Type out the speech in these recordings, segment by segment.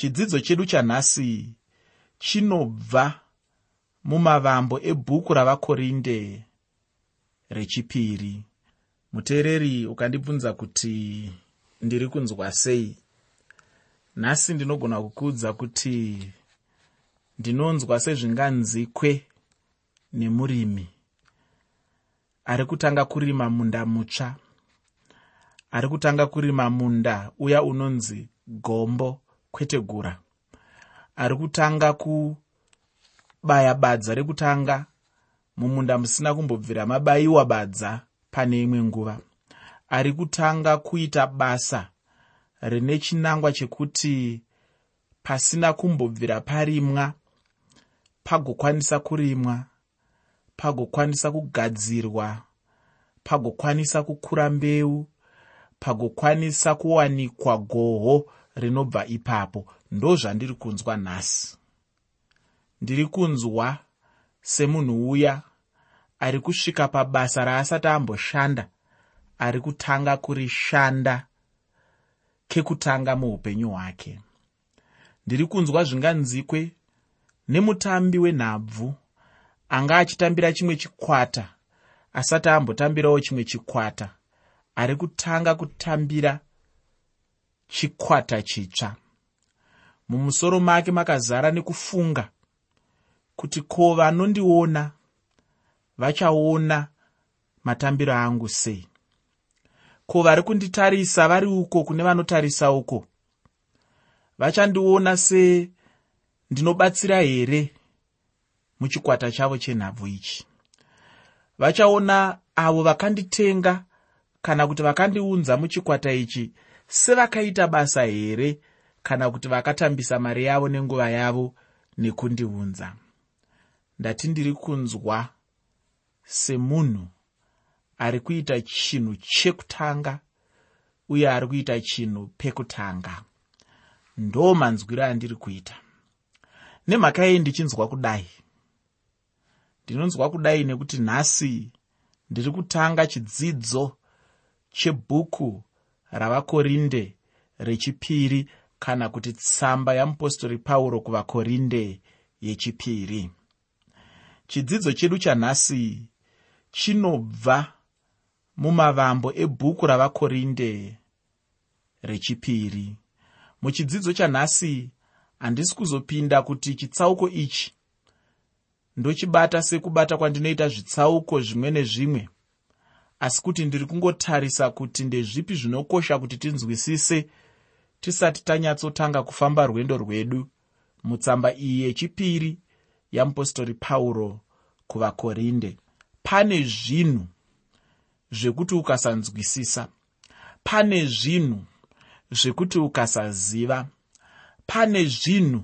chidzidzo chedu chanhasi chinobva mumavambo ebhuku ravakorinde rechipiri. Muteereri ukandibvunza kuti ndiri kunzwa sei? Nhasi ndinogona kukuudza kuti ndinonzwa sezvinganzikwe nemurimi. Ari kutanga kurima munda mutsva. Ari kutanga kurima munda uya unonzi gombo kwete gura. Ari kutanga kubaya badza rekutanga mumunda musina kumbobvira mabayiwa badza pane imwe nguva. Ari kutanga kuita basa rine chinangwa chekuti pasina kumbobvira parimwa pagokwanisa kurimwa pagokwanisa kugadzirwa pagokwanisa kukura mbeu pagokwanisa kuwanikwa goho rinobva ipapo. Ndo zvandiri kunzwa nhasi. Ndiri kunzwa semunhu uya ari kusvika pabasa raasati amboshanda ari kutanga kurishanda kekutanga muupenyu hwake. Ndiri kunzwa zvinganzikwe nemutambi wenhabvu anga achitambira chimwe chikwata asati ambotambirawo chimwe chikwata ari kutanga kutambira chikwata chitsva. Mumusoro make makazara nekufunga kuti ko vanondiona vachaona matambiro angu sei. Ko vari kunditarisa vari uko kune vanotarisa uko? Vachandiona sendinobatsira here muchikwata chavo chenhabvu ichi? Vachaona avo vakanditenga kana kuti vakandiunza muchikwata ichi sevakaita basa here kana kuti vakatambisa mari yavo nenguva yavo nekundiunza? Ndati ndiri kunzwa semunhu ari kuita chinhu chekutanga uye ari kuita chinhu pekutanga. Ndo manzwiro andiri kuita. Nemhaka yei ndichinzwa kudai. Ndinonzwa kudai nekuti nhasi ndiri kutanga chidzidzo chebhuku ravakorinde rechipiri kana kuti tsamba yamupostori pauro kuvakorinde yechipiri. Chidzidzo chedu chanhasi chinobva mumavambo ebhuku ravakorinde rechipiri. Muchidzidzo chanhasi handisi kuzopinda kuti chitsauko ichi ndochibata sekubata kwandinoita zvitsauko zvimwe nezvimwe asi kuti ndiri kungotarisa kuti ndezvipi zvinokosha kuti tinzwisise tisati tanyatsotanga kufamba rwendo rwedu mutsamba iyi yechipiri yamupostori pauro kuvakorinde. Pane zvinhu zvekuti ukasanzwisisa pane zvinhu zvekuti ukasaziva pane zvinhu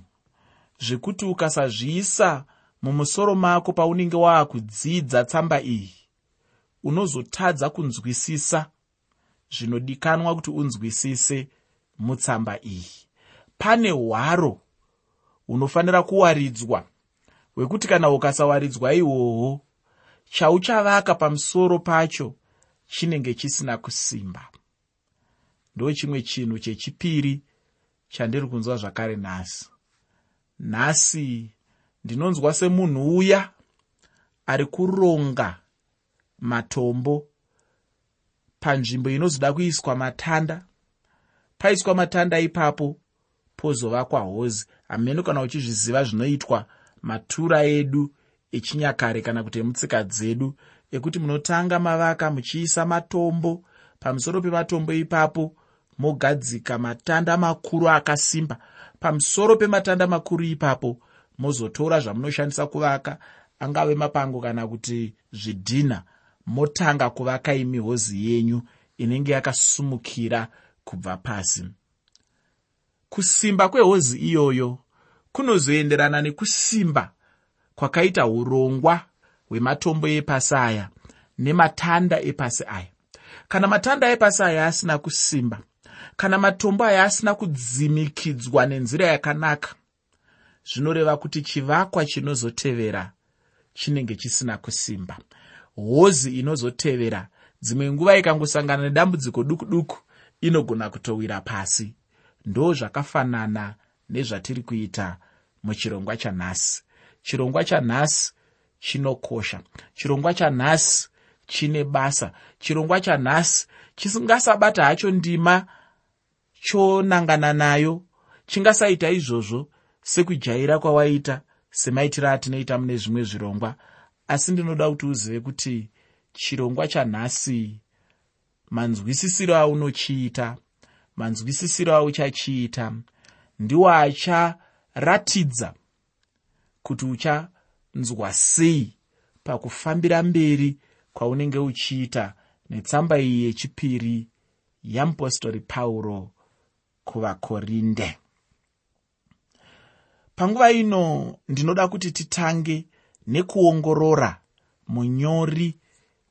zvekuti ukasazviisa mumusoro mako paunenge waakudzidza tsamba iyi unozotadza kunzwisisa zvinodikanwa kuti unzwisise mutsamba iyi. Pane hwaro hunofanira kuwaridzwa. Hwekuti kana ukasawaridzwa ihwohwo chauchavaka pamusoro pacho chinenge chisina kusimba. Ndo chimwe chinhu chechipiri chandiri kunzwa zvakare nhasi. Nhasi ndinonzwa semunhu uya ari kuronga matombo. Panzvimbo inozoda kuiswa matanda. Paiswa matanda ipapo pozovakwa hozi. Hameno kana uchizviziva zvinoitwa matura edu echinyakare kana kuti emutsika dzedu ekuti munotanga mavaka muchiisa matombo. Pamusoro pematombo ipapo mogadzika matanda makuru akasimba. Pamusoro pematanda makuru ipapo mozotora zvamunoshandisa kuvaka angave mapango kana kuti zvidhina motanga kuvaka imi hozi yenyu inenge yakasumukira kubva pasi. Kusimba kwehozi iyoyo kunozoenderana nekusimba kwakaita urongwa hwematombo epasi aya nematanda epasi aya kana matanda epasi aya asina kusimba kana matombo aya asina kudzimikidzwa nenzira yakanaka zvinoreva kuti chivakwa chinozotevera chinenge chisina kusimba hozi inozotevera. Dzimwe nguva ikangosangana nedambudziko duku duku inogona kutowira pasi. Ndo zvakafanana nezvatiri kuita muchirongwa chanhasi chirongwa chanhasi chinokosha. Chirongwa chanhasi chine basa. Chirongwa chanhasi chisingasabata hacho ndima chonangana nayo. Chingasaita izvozvo sekujaira kwawaita semaitiro atinoita mune zvimwe zvirongwa asi ndinoda kuti uzive kuti chirongwa chanhasi manzwisisiro aunochiita manzwisisiro auchachiita ndiwo acharatidza kuti uchanzwa sei pakufambira mberi kwaunenge uchiita netsamba iyi yechipiri yamupostori pauro kuvakorinde. Panguva ino ndinoda kuti titange nekuongorora munyori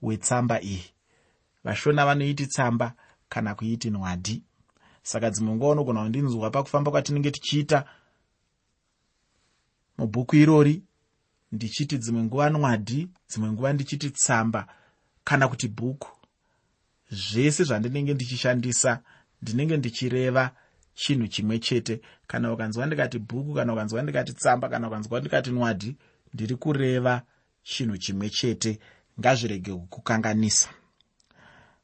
wetsamba iyi. Vashona vanoiti tsamba kana kuiti nwadhi saka dzimwe nguva unogona kundinzwa pakufamba kwatinenge tichiita mubhuku irori ndichiti dzimwe nguva nwadhi dzimwe nguva ndichiti tsamba kana kuti bhuku. Zvese zvandinenge ndichishandisa ndinenge ndichireva chinhu chimwe chete. Kana ukanzwa ndikati bhuku kana ukanzwa ndikati tsamba kana ukanzwa ndikati nwadhi ndiri kureva chinhu chimwe chete ngazvirege kukukanganisa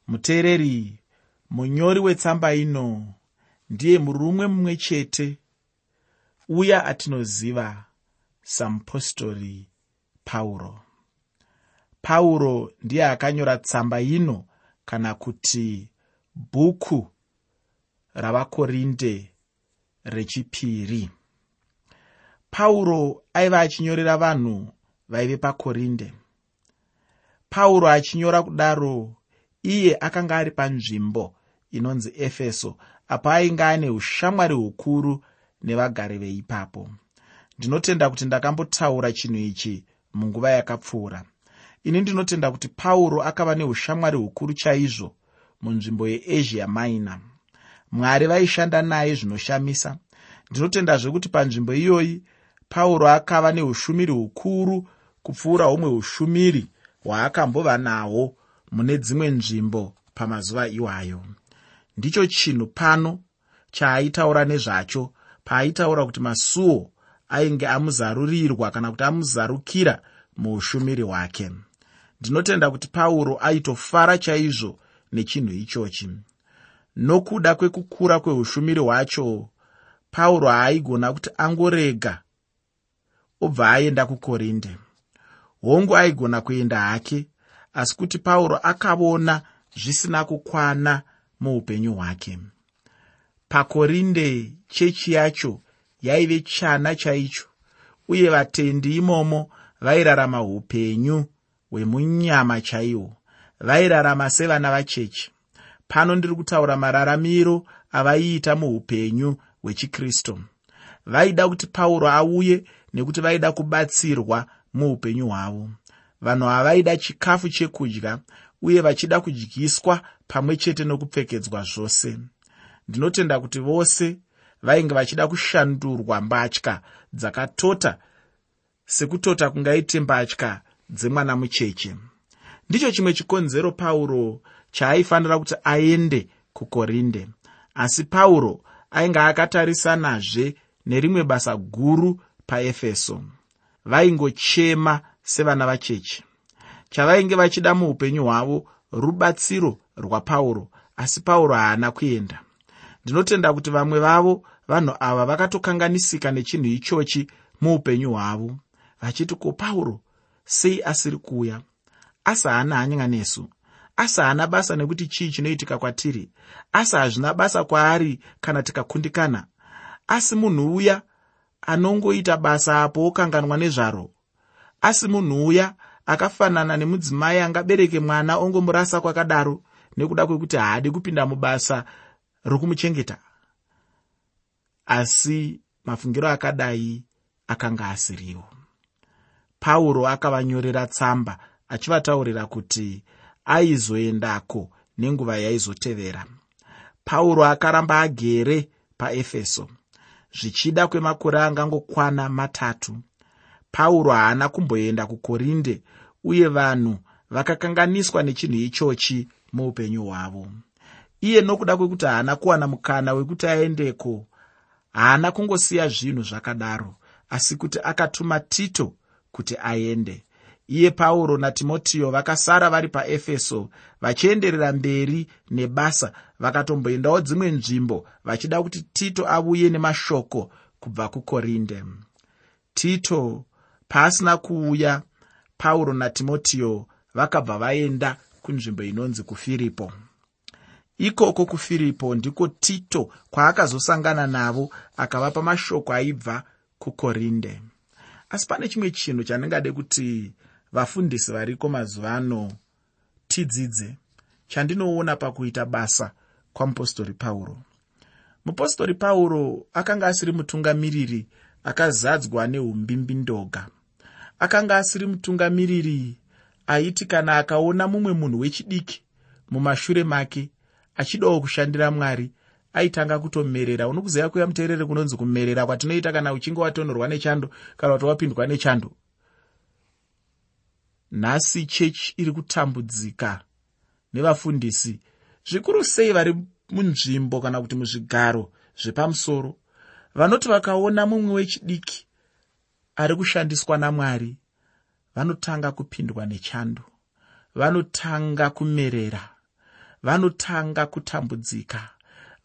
muteereri munyori wetsamba ino ndiye murumwe mumwe chete. Uya atinoziva samupostori pauro pauro ndiye akanyora tsamba ino kana kuti bhuku ravakorinde rechipiri pauro aiva achinyorera vanhu vaive pakorinde. Pauro achinyora kudaro iye akanga ari panzvimbo inonzi efeso apo ainge ane ushamwari hukuru nevagari veipapo. Ndinotenda kuti ndakambotaura chinhu ichi munguva yakapfuura. Ini ndinotenda kuti pauro akava neushamwari hukuru chaizvo munzvimbo yeasia minor. Mwari vaishanda naye zvinoshamisa. Ndinotendazve kuti panzvimbo iyoyi pauro akava neushumiri hukuru kupfuura humwe ushumiri hwaakambova nahwo mune dzimwe nzvimbo pamazuva iwayo. Ndicho chinhu pano chaaitaura nezvacho paaitaura kuti masuo ainge amuzarurirwa kana kuti amuzarukira muushumiri hwake. Ndinotenda kuti pauro aitofara chaizvo nechinhu ichochi. Nokuda kwekukura kweushumiri hwacho pauro haaigona kuti angorega obva aenda kukorinde. Hongu aigona kuenda hake asi kuti pauro akaona zvisina kukwana muupenyu hwake. Pakorinde chechi yacho yaive chana chaicho uye vatendi imomo vairarama upenyu hwemunyama chaihwo vairarama sevana vachechi. Pano ndiri kutaura mararamiro avaiita muupenyu hwechikristu vaida kuti pauro auye nekuti vaida kubatsirwa muupenyu hwavo. Vanhu havaida chikafu chekudya uye vachida kudyiswa pamwe chete nokupfekedzwa zvose. Ndinotenda kuti vose vainge vachida kushandurwa mbatya dzakatota sekutota kungaite mbatya dzemwana mucheche. Ndicho chimwe chikonzero pauro chaaifanira kuti aende kukorinde. Asi pauro ainge akatarisanazve nerimwe basa guru paefeso vaingochema sevana vacheche. Chavainge vachida muupenyu hwavo rubatsiro rwapauro asi pauro haana kuenda. Ndinotenda kuti vamwe vavo vanhu ava vakatokanganisika nechinhu ichochi muupenyu hwavo. Vachiti ko pauro sei asiri kuuya? Asi haana hanya nesu. Asi haana basa nekuti chii chinoitika kwatiri? Asi hazvina basa kwaari kana tikakundikana? Asi munhu uya anongoita basa apo okanganwa nezvaro. Asi munhu uya akafanana nemudzimai angabereke mwana ongomurasa kwakadaro nekuda kwekuti haadi kupinda mubasa rokumuchengeta. Asi mafungiro akadai akanga asiriwo. Pauro akavanyorera tsamba achivataurira kuti aizoendako nenguva yaizotevera. Pauro akaramba agere paefeso zvichida kwemakore angangokwana matatu. Pauro haana kumboenda kukorinde uye vanhu vakakanganiswa nechinhu ichochi muupenyu hwavo. Iye nokuda kwekuti haana kuwana mukana wekuti aendeko haana kungosiya zvinhu zvakadaro asi kuti akatuma tito kuti aende iye pauro natimotiyo vakasara vari paefeso vachienderera mberi nebasa vakatomboendawo dzimwe nzvimbo vachida kuti tito auye nemashoko kubva kukorinde. Tito paasina kuuya pauro natimotiyo vakabva vaenda kunzvimbo inonzi kufiripo. Ikoko kufiripo ndiko tito kwaakazosangana navo akavapa mashoko aibva kukorinde. Asi pane chimwe chinhu chandingade kuti vafundisi variko mazuva ano tidzidze chandinoona pakuita basa kwamupostori pauro. Mupostori pauro akanga asiri mutungamiriri akazadzwa neumbimbi ndoga akanga asiri mutungamiriri aiti kana akaona mumwe munhu wechidiki mumashure make achidawo kushandira mwari aitanga kutomerera. Unokuziva kuya muteerere kunonzi kumerera kwatinoita kana uchinge watonorwa nechando kana kuti wapindwa nechando nhasi chechi iri kutambudzika nevafundisi. Zvikuru sei vari munzvimbo kana kuti muzvigaro zvepamusoro? Vanoti vakaona mumwe wechidiki ari kushandiswa namwari vanotanga kupindwa nechando vanotanga kumerera vanotanga kutambudzika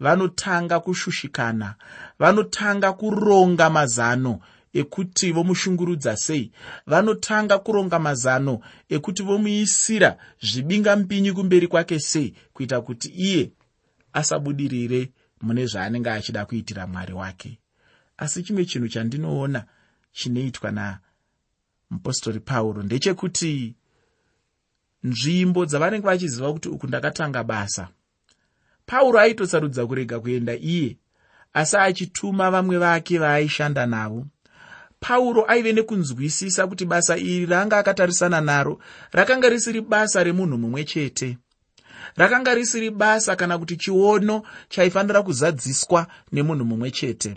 vanotanga kushushikana vanotanga kuronga mazano ekuti vomushungurudza sei? Vanotanga kuronga mazano ekuti vomuisira zvibingampinyi kumberi kwake sei kuita kuti iye asabudirire mune zvaanenge achida kuitira mwari wake. Asi chimwe chinhu chandinoona chinoitwa namupostori pauro ndechekuti nzvimbo dzavanenge vachiziva kuti uku ndakatanga basa. Pauro aitosarudza kurega kuenda iye asi achituma vamwe vake vaaishanda navo pauro aive nekunzwisisa kuti basa iri raanga akatarisana naro rakanga risiri basa remunhu mumwe chete. Rakanga risiri basa kana kuti chiono chaifanira kuzadziswa nemunhu mumwe chete.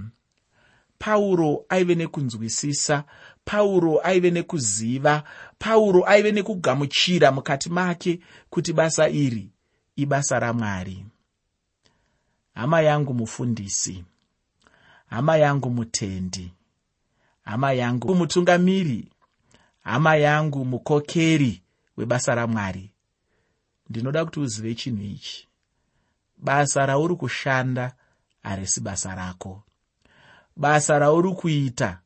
Pauro aive nekunzwisisa pauro aive nekuziva pauro aive nekugamuchira mukati make kuti basa iri ibasa ramwari. Hama yangu mufundisi hama yangu mutendi hama yangu mutungamiri hama yangu mukokeri webasa ramwari ndinoda kuti uzive chinhu ichi. Basa rauri kushanda harisi basa rako. Basa rauri kuita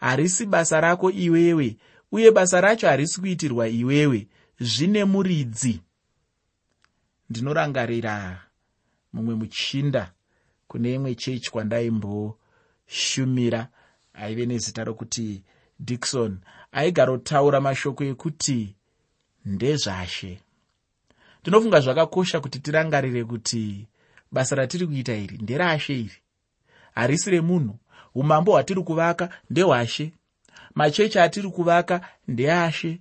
harisi basa rako iwewe uye basa racho harisi kuitirwa iwewe. Zvine muridzi. Ndinorangarira mumwe muchinda kune imwe chechi kwandaimboshumirwa aive nezita rokuti dikson aigara kutaura mashoko ekuti ndezvashe. Ndinofunga zvakakosha kuti tirangarire kuti basa ratiri kuita iri nderashe iri. Harisi remunhu umambo hwatiri kuvaka ndehwashe. Machechi atiri kuvaka ndeashe.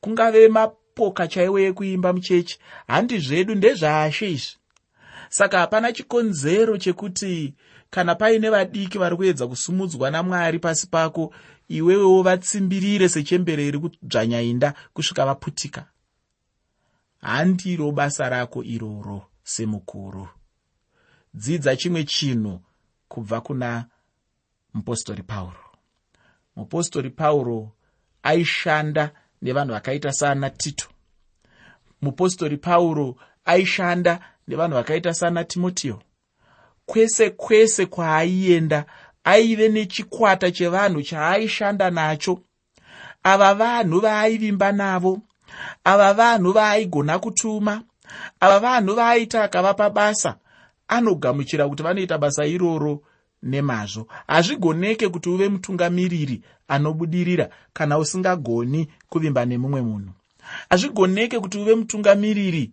Kungave mapoka chaiwo ekuimba muchechi handi zvedu ndezvaashe izvi. Saka hapana chikonzero chekuti kana paine vadiki vari kuedza kusumudzwa namwari pasi pako iwewewo vatsimbirire sechembere iri kudzvanyainda kusvika vaputika. Handiro basa rako iroro semukuru. Dzidza chimwe chinhu kubva kuna mupostori pauro. Mupostori pauro aishanda nevanhu vakaita saana tito. Mupostori pauro aishanda nevanhu vakaita saana timotiyo kwese kwese kwaaienda aive nechikwata chevanhu chaaishanda nacho. Ava vanhu vaaivimba navo ava vanhu vaaigona kutuma ava vanhu vaaita akavapa basa anogamuchira kuti vanoita basa iroro nemazvo. Hazvigoneke kuti uve mutungamiriri anobudirira kana usingagoni kuvimba nemumwe munhu. Hazvigoneke kuti uve mutungamiriri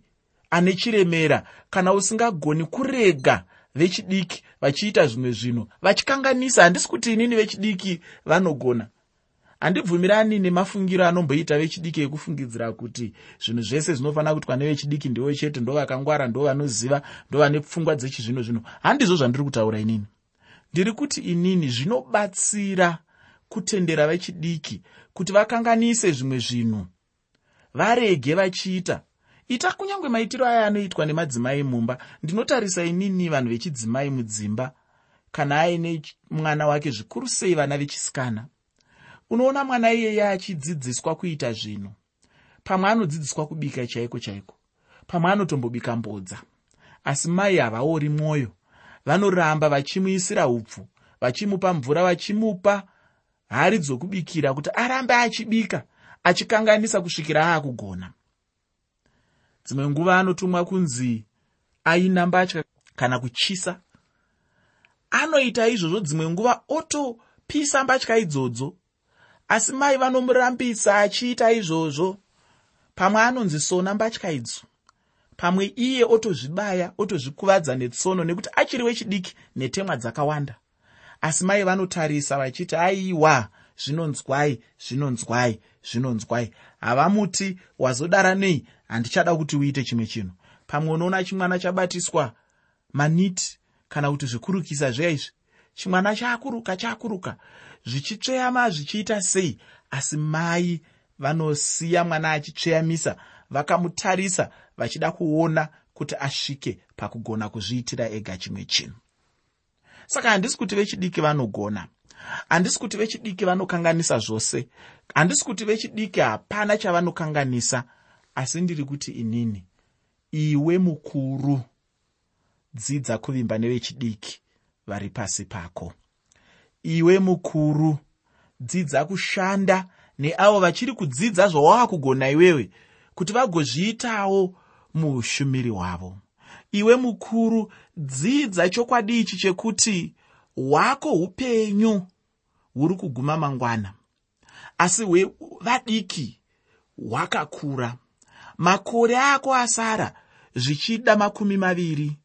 ane chiremera kana usingagoni kurega vechidiki vachiita zvimwe zvinhu vachikanganisa handisi kuti inini vechidiki vanogona. Handibvumirani nemafungiro anomboita vechidiki ekufungidzira kuti zvinhu zvese zvinofanira kuitwa nevechidiki ndivo chete ndo vakangwara ndo vanoziva ndo vane pfungwa dzechizvino zvino. Handizvo zvandiri kutaura inini. Ndiri kuti inini zvinobatsira kutendera vechidiki kuti vakanganise zvimwe zvinhu varege vachiita ita kunyange maitiro aya anoitwa nemadzimai mumba ndinotarisa inini vanhu vechidzimai mudzimba. Kana aine mwana wake zvikuru sei vana vechisikana? Unoona mwana iyeye achidzidziswa kuita zvinhu. Pamwe anodzidziswa kubika chaiko chaiko. Pamwe anotombobika mbodza. Asi mai havaori mwoyo. Vanoramba vachimuisira upfu vachimupa mvura vachimupa hari dzokubikira kuti arambe achibika achikanganisa kusvikira aakugona dzimwe nguva anotumwa kunzi aina mbatya kana kuchisa. Anoita izvozvo dzimwe nguva otopisa mbatya idzodzo. Asi mai vanomurambisa achiita izvozvo. Pamwe anonzi sona mbatya idzo. Pamwe iye otozvibaya otozvikuvadza netsono nekuti achiri wechidiki netemwa dzakawanda. Asi mai vanotarisa vachiti aiwa zvinonzwai zvinonzwai zvinonzwai havamuti wazodara nei? Handichada kuti uite chimwe chinhu. Pamwe unoona chimwana chabatiswa maniti kana kuti zvikurukisa zveizvi? Chimwana chaakuruka chaakuruka. Zvichitsveyama zvichiita sei? Asi mai vanosiya mwana achitsveyamisa vakamutarisa vachida kuona kuti asvike pakugona kuzviitira ega chimwe chinhu. Saka handisi kuti vechidiki vanogona handisi kuti vechidiki vanokanganisa zvose. Handisi kuti vechidiki hapana chavanokanganisa asi ndiri kuti inini iwe mukuru dzidza kuvimba nevechidiki vari pasi pako. Iwe mukuru dzidza kushanda neavo vachiri kudzidza zvawava kugona iwewe kuti vagozviitawo muushumiri hwavo iwe mukuru dzidza chokwadi ichi chekuti hwako upenyu huri kuguma mangwana. Asi hwevadiki hwakakura. Makore ako asara zvichida makumi maviri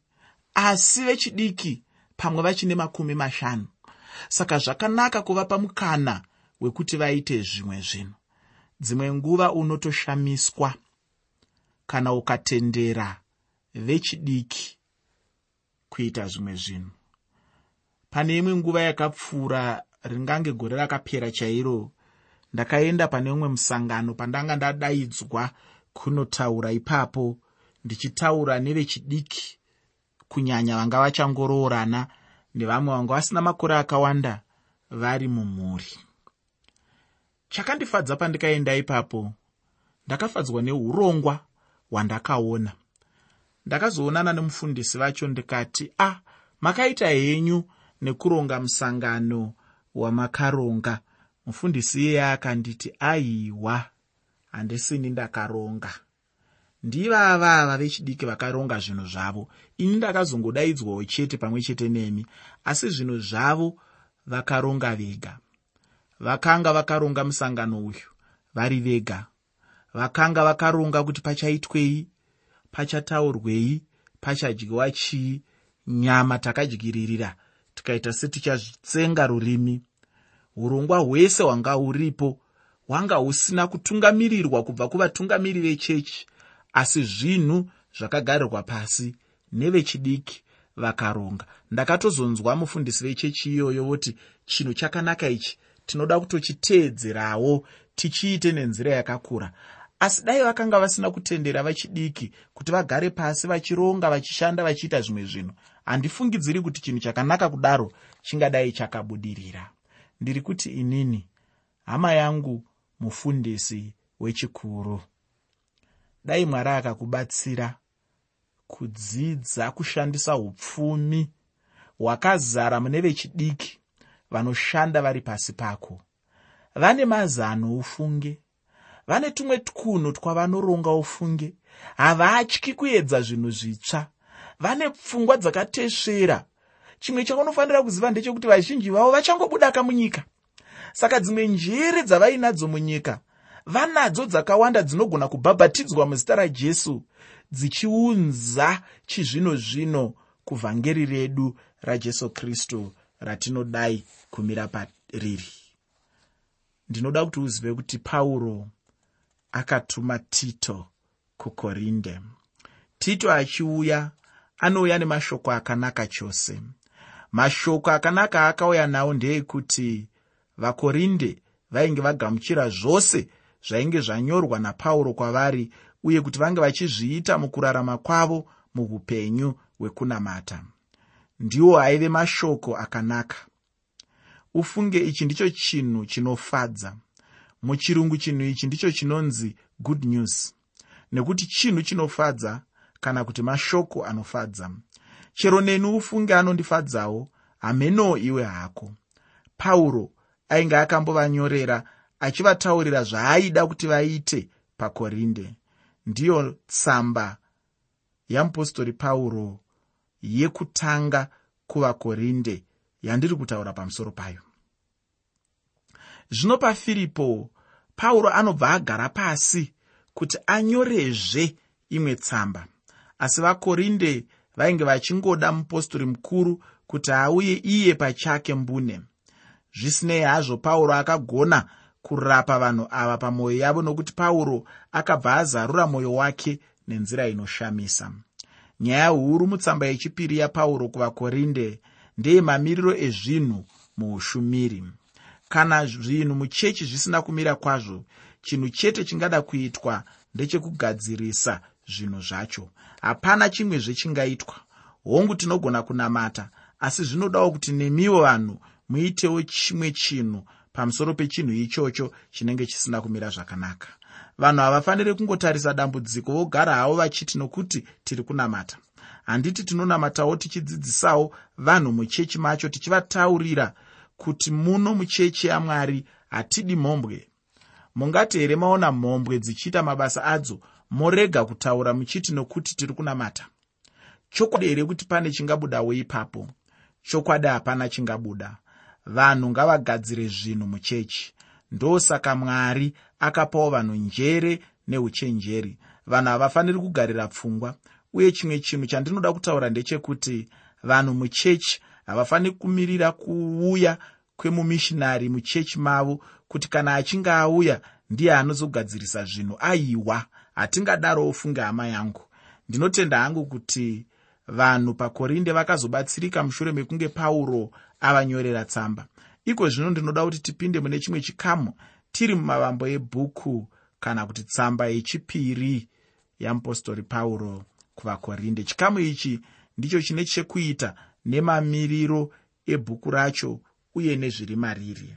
asi vechidiki pamwe vachine makumi mashanu. Saka zvakanaka kuvapa mukana wekuti vaite zvimwe zvinhu. Dzimwe nguva unotoshamiswa kana ukatendera vechidiki kuita zvimwe zvinhu pane imwe nguva yakapfuura ringange gore rakapera chairo. Ndakaenda pane umwe musangano pandanga ndadaidzwa kunotaura ipapo ndichitaura nevechidiki kunyanya vanga vachangoroorana nevamwe vanga vasina makore akawanda vari mumhuri. Chakandifadza pandikaenda ipapo ndakafadzwa neurongwa hwandakaona. Ndakazoonana nemufundisi vacho ndikati a ah, makaita henyu nekuronga musangano wamakaronga. Mufundisi iyeye akanditi aiwa handisini ndakaronga. Ndivavava vechidiki vakaronga zvinhu zvavo. Ini ndakazongodaidzwawo chete pamwe chete nemi asi zvinhu zvavo vakaronga vega. Vakanga vakaronga musangano uyu vari vega. Vakanga vakaronga kuti pachaitwei pachataurwei pachadyiwa chii nyama takadyiririra tikaita setichazvitsenga rurimi urongwa hwese hwanga huripo hwanga husina kutungamirirwa kubva kuvatungamiri vechechi. Asi zvinhu zvakagarirwa pasi nevechidiki vakaronga. Ndakatozonzwa mufundisi vechechi iyoyo voti chinhu chakanaka ichi tinoda kutochiteedzerawo tichiite nenzira yakakura. Asi dai vakanga vasina kutendera vachidiki kuti vagare pasi vachironga vachishanda vachiita zvimwe zvinhu handifungidziri kuti chinhu chakanaka kudaro chingadai chakabudirira. Ndiri kuti inini hama yangu mufundisi wechikuru dai mwari akakubatsira kudzidza kushandisa upfumi hwakazara mune vechidiki vanoshanda vari pasi pako. Vane mazano ufunge vane tumwe twunhu twavanoronga ufunge. Havatyi kuedza zvinhu zvitsva vane pfungwa dzakatesvera. Chimwe chaunofanira kuziva ndechekuti vazhinji vavo vachangobuda ka munyika saka dzimwe njere dzavainadzo munyika vanadzo dzakawanda dzinogona kubhabhatidzwa muzita rajesu dzichiunza chizvino zvino kuvhangeri redu rajesu kristu ratinodai kumira pariri. Ndinoda kuti uzive kuti pauro akatuma tito kukorinde. Tito achiuya anouya nemashoko akanaka chose. Mashoko akanaka aakauya nawo ndeekuti vakorinde vainge vagamuchira zvose zvainge zvanyorwa napauro kwavari uye kuti vange vachizviita mukurarama kwavo muupenyu hwekunamata. Ndiwo aive mashoko akanaka. Ufunge ichi ndicho chinhu chinofadza. Muchirungu chinhu ichi ndicho chinonzi good news. Nekuti chinhu chinofadza kana kuti mashoko anofadza. Chero neni ufunge anondifadzawo hamenowo iwe hako. Pauro ainge akambovanyorera achivataurira zvaaida kuti vaite pakorinde. Ndiyo tsamba yamupostori pauro yekutanga kuvakorinde yandiri kutaura pamusoro payo. Zvino pafiripo pauro anobva agara pasi kuti anyorezve imwe tsamba asi vakorinde vainge vachingoda mupostori mukuru kuti auye iye pachake mbune. Zvisinei hazvo pauro akagona kurapa vanhu ava pamwoyo yavo nokuti pauro akabva azarura mwoyo wake nenzira inoshamisa. Nyaya huru mutsamba yechipiri yapauro kuvakorinde ndeyemamiriro ezvinhu muushumiri. Kana zvinhu muchechi zvisina kumira kwazvo chinhu chete chingada kuitwa ndechekugadzirisa zvinhu zvacho. Hapana chimwe zvechingaitwa. Hongu tinogona kunamata asi zvinodawo kuti nemiwo vanhu muitewo chimwe chinhu pamusoro pechinhu ichocho chinenge chisina kumira zvakanaka. Vanhu havafaniri kungotarisa dambudziko vogara havo vachiti nokuti tiri kunamata. Handiti tinonamatawo tichidzidzisawo vanhu muchechi macho tichivataurira kuti muno muchechi yamwari hatidi mhombwe. Mungati here maona mhombwe dzichiita mabasa adzo morega kutaura muchiti nokuti tiri kunamata. Chokwadi here kuti pane chingabudawo ipapo? Chokwadi hapana chingabuda. Vanhu ngavagadzire zvinhu muchechi. Ndosaka mwari akapawo vanhu njere neuchenjeri. Vanhu havafaniri kugarira pfungwa uye chimwe chinhu chandinoda kutaura ndechekuti vanhu muchechi havafaniri kumirira kuuya kwemumishinari muchechi mavo kuti kana achinge auya ndiye anozogadzirisa zvinhu aiwa hatingadaro ofunge hama yangu. Ndinotenda hangu kuti vanhu pakorinde vakazobatsirika mushure mekunge pauro avanyorera tsamba. Iko zvino ndinoda kuti tipinde mune chimwe chikamu tiri mumavambo ebhuku kana kuti tsamba yechipiri yamupostori pauro kuvakorinde. Chikamu ichi ndicho chine chekuita nemamiriro ebhuku racho uye nezviri mariri.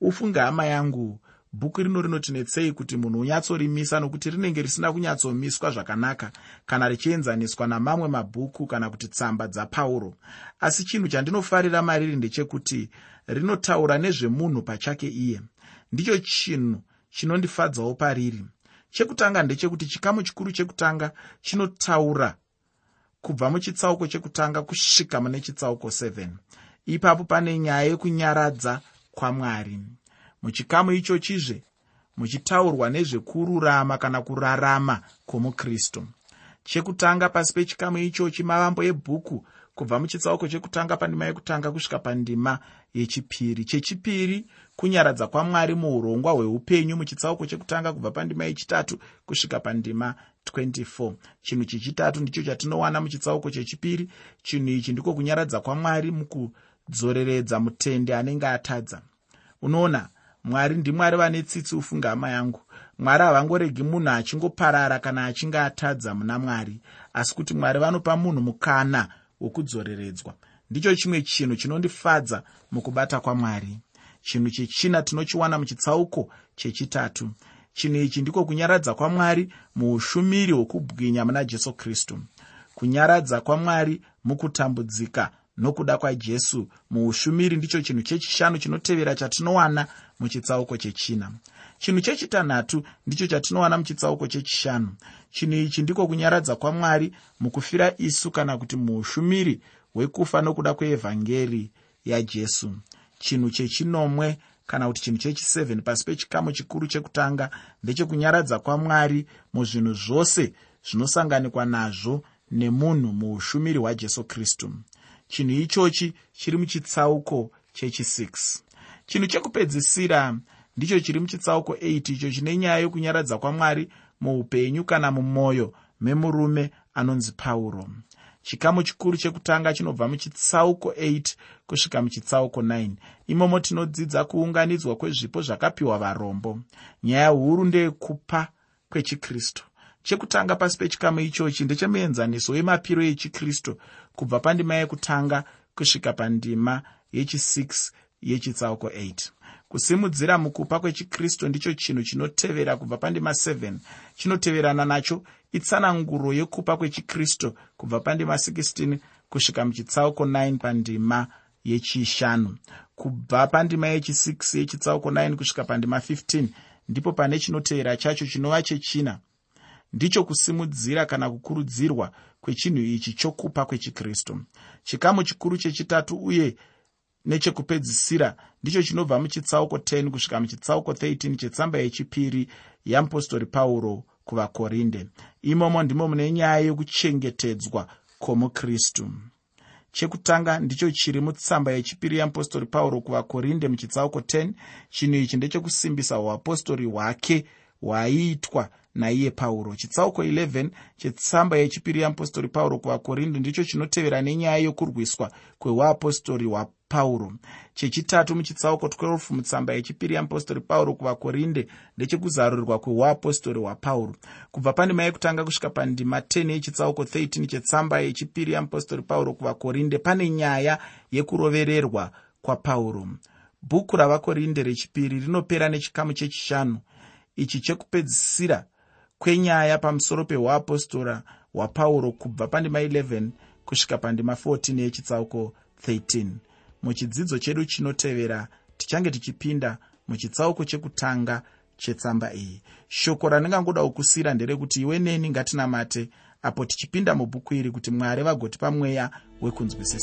Ufunge hama yangu bhuku rino rinotinetsei kuti munhu unyatsorimisa nokuti rinenge risina kunyatsomiswa zvakanaka kana richienzaniswa namamwe mabhuku kana kuti tsamba dzapauro. Asi chinhu chandinofarira mariri ndechekuti rinotaura nezvemunhu pachake iye. Ndicho chinhu chinondifadzawo pariri. Chekutanga ndechekuti chikamu chikuru chekutanga chinotaura kubva muchitsauko chekutanga kusvika mune chitsauko 7 ipapo pane nyaya yekunyaradza kwamwari muchikamu ichochizve muchitaurwa nezvekururama kana kurarama kwomukristu. Chekutanga pasi pechikamu ichochi mavambo ebhuku kubva muchitsauko chekutanga pandima yekutanga kusvika pandima yechipiri. Chechipiri kunyaradza kwamwari muurongwa hweupenyu muchitsauko chekutanga kubva pandima yechitatu kusvika pandima 24 chinhu chechitatu ndicho chatinowana muchitsauko chechipiri. Chinhu ichi ndiko kunyaradza kwamwari mukudzoreredza mutende anenge atadza. Unoona mwari ndimwari vane tsitsi ufunga hama yangu. Mwari havangoregi munhu achingoparara kana achinge atadza muna mwari. Asi kuti mwari vanopa munhu mukana wokudzoreredzwa. Ndicho chimwe chinhu chinondifadza mukubata kwamwari chinhu chechina tinochiwana muchitsauko chechitatu. Chinhu ichi ndiko kunyaradza kwamwari muushumiri hwokubwinya muna jesu kristu. Kunyaradza kwamwari mukutambudzika nokuda kwajesu. Muushumiri ndicho chinhu chechishanu chinotevera chatinowana muchitsauko chechina. Chinhu chechitanhatu ndicho chatinowana muchitsauko chechishanu. Chinhu ichi ndiko kunyaradza kwamwari mukufira isu kana kuti muushumiri hwekufa nokuda kweevhangeri yajesu. Chinhu chechinomwe kana kuti chinhu chechi7 pasi pechikamu chikuru chekutanga ndechekunyaradza kwamwari muzvinhu zvose zvinosanganikwa nazvo nemunhu muushumiri hwajesu kristu chinhu ichochi chiri muchitsauko chechi6 chinhu chekupedzisira ndicho chiri muchitsauko 8 icho chine nyaya yokunyaradza kwamwari muupenyu kana mumwoyo memurume anonzi pauro. Chikamu chikuru chekutanga chinobva muchitsauko 8 kusvika muchitsauko 9 imomo tinodzidza kuunganidzwa kwezvipo zvakapiwa varombo. Nyaya huru ndeyekupa kwechikristu. Chekutanga pasi pechikamu ichochi ndechemuenzaniso wemapiro echikristu kubva pandima yekutanga kusvika pandima yechi6 yechitsauko 8 kusimudzira mukupa kwechikristu ndicho chinhu chinotevera kubva pandima 7 chinoteverana nacho itsananguro yekupa kwechikristu kubva pandima 16 kusvika muchitsauko 9 pandima yechishanu. Kubva pandima yechi6 yechitsauko 9 kusvika pandima 15 ndipo pane chinotevera chacho chinova chechina ndicho kusimudzira kana kukurudzirwa kwechinhu ichi chokupa kwechikristu. Chikamu chikuru chechitatu uye nechekupedzisira ndicho chinobva muchitsauko 10 kusvika muchitsauko 13 chetsamba yechipiri yeapostori pauro kuvakorinde. Imomo ndimo mune nyaya yokuchengetedzwa kwomukristu. Chekutanga ndicho chiri mutsamba yechipiri yeapostori pauro kuvakorinde muchitsauko 10 chinhu ichi ndechekusimbisa uapostori hwake hwaiitwa naiye pauro. Chitsauko 11 chetsamba yechipiri yeapostori pauro kuvakorinde ndicho chinotevera nenyaya yokurwiswa kweuapostori hwapauro chechitatu muchitsauko 12 mutsamba yechipiri yeapostori pauro kuvakorinde ndechekuzarurirwa kweuapostori hwapauro kubva pandima yekutanga kusvika pandima 10 yechitsauko 13 chetsamba yechipiri yeapostori pauro kuvakorinde pane nyaya yekurovererwa kwapauro. Bhuku ravakorinde rechipiri rinopera nechikamu chechishanu. Ichi chekupedzisira kwenyaya pamusoro peuapostora hwapauro kubva pandima 11 kusvika pandima 14 yechitsauko 13 muchidzidzo chedu chinotevera tichange tichipinda muchitsauko chekutanga chetsamba iyi. Shoko randingangoda kukusiyira nderekuti iwe neni ngatinamate apo tichipinda mubhuku iri kuti mwari vagotipa mweya wekunzwisisa